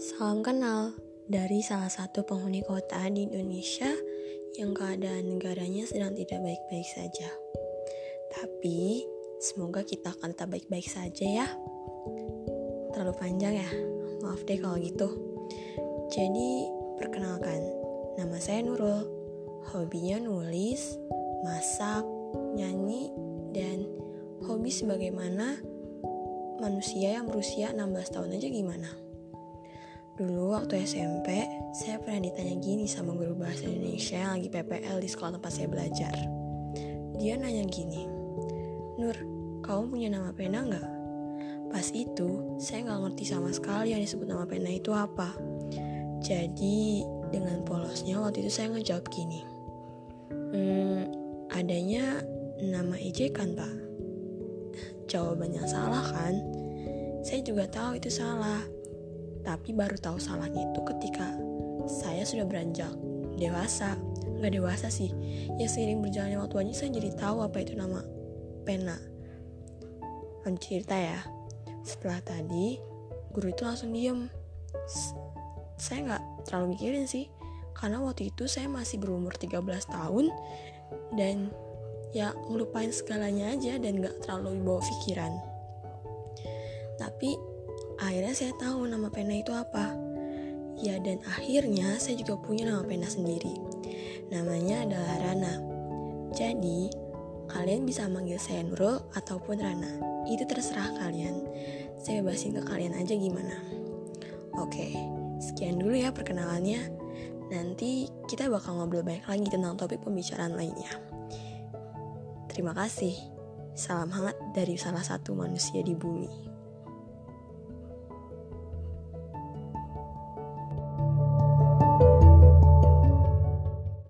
Salam kenal dari salah satu penghuni kota di Indonesia yang keadaan negaranya sedang tidak baik-baik saja. Tapi semoga kita akan tetap baik-baik saja ya. Terlalu panjang ya, maaf deh kalau gitu. Jadi, perkenalkan, nama saya Nurul. Hobinya nulis, masak, nyanyi, dan hobi sebagaimana manusia yang berusia 16 tahun aja gimana? Dulu waktu SMP, saya pernah ditanya gini sama guru bahasa Indonesia yang lagi PPL di sekolah tempat saya belajar. Dia nanya gini, Nur, kamu punya nama pena nggak? Pas itu, saya nggak ngerti sama sekali yang disebut nama pena itu apa. Jadi, dengan polosnya waktu itu saya ngejawab gini, Hmm, adanya nama ejekan pak. Jawaban yang salah kan? Saya juga tahu itu salah, tapi baru tahu salahnya itu ketika saya sudah beranjak dewasa. Nggak dewasa sih, ya seiring berjalannya waktu aja saya jadi tahu apa itu nama pena. Lanjut cerita ya. Setelah tadi, guru itu langsung diem. Saya nggak terlalu mikirin sih, karena waktu itu saya masih berumur 13 tahun dan ya ngelupain segalanya aja dan nggak terlalu dibawa pikiran. Tapi akhirnya saya tahu nama pena itu apa. Ya dan akhirnya saya juga punya nama pena sendiri. Namanya adalah Rana. Jadi, kalian bisa manggil saya Nurul ataupun Rana. Itu terserah kalian. Saya bebasin ke kalian aja gimana. Oke, sekian dulu ya perkenalannya. Nanti kita bakal ngobrol banyak lagi tentang topik pembicaraan lainnya. Terima kasih. Salam hangat dari salah satu manusia di bumi.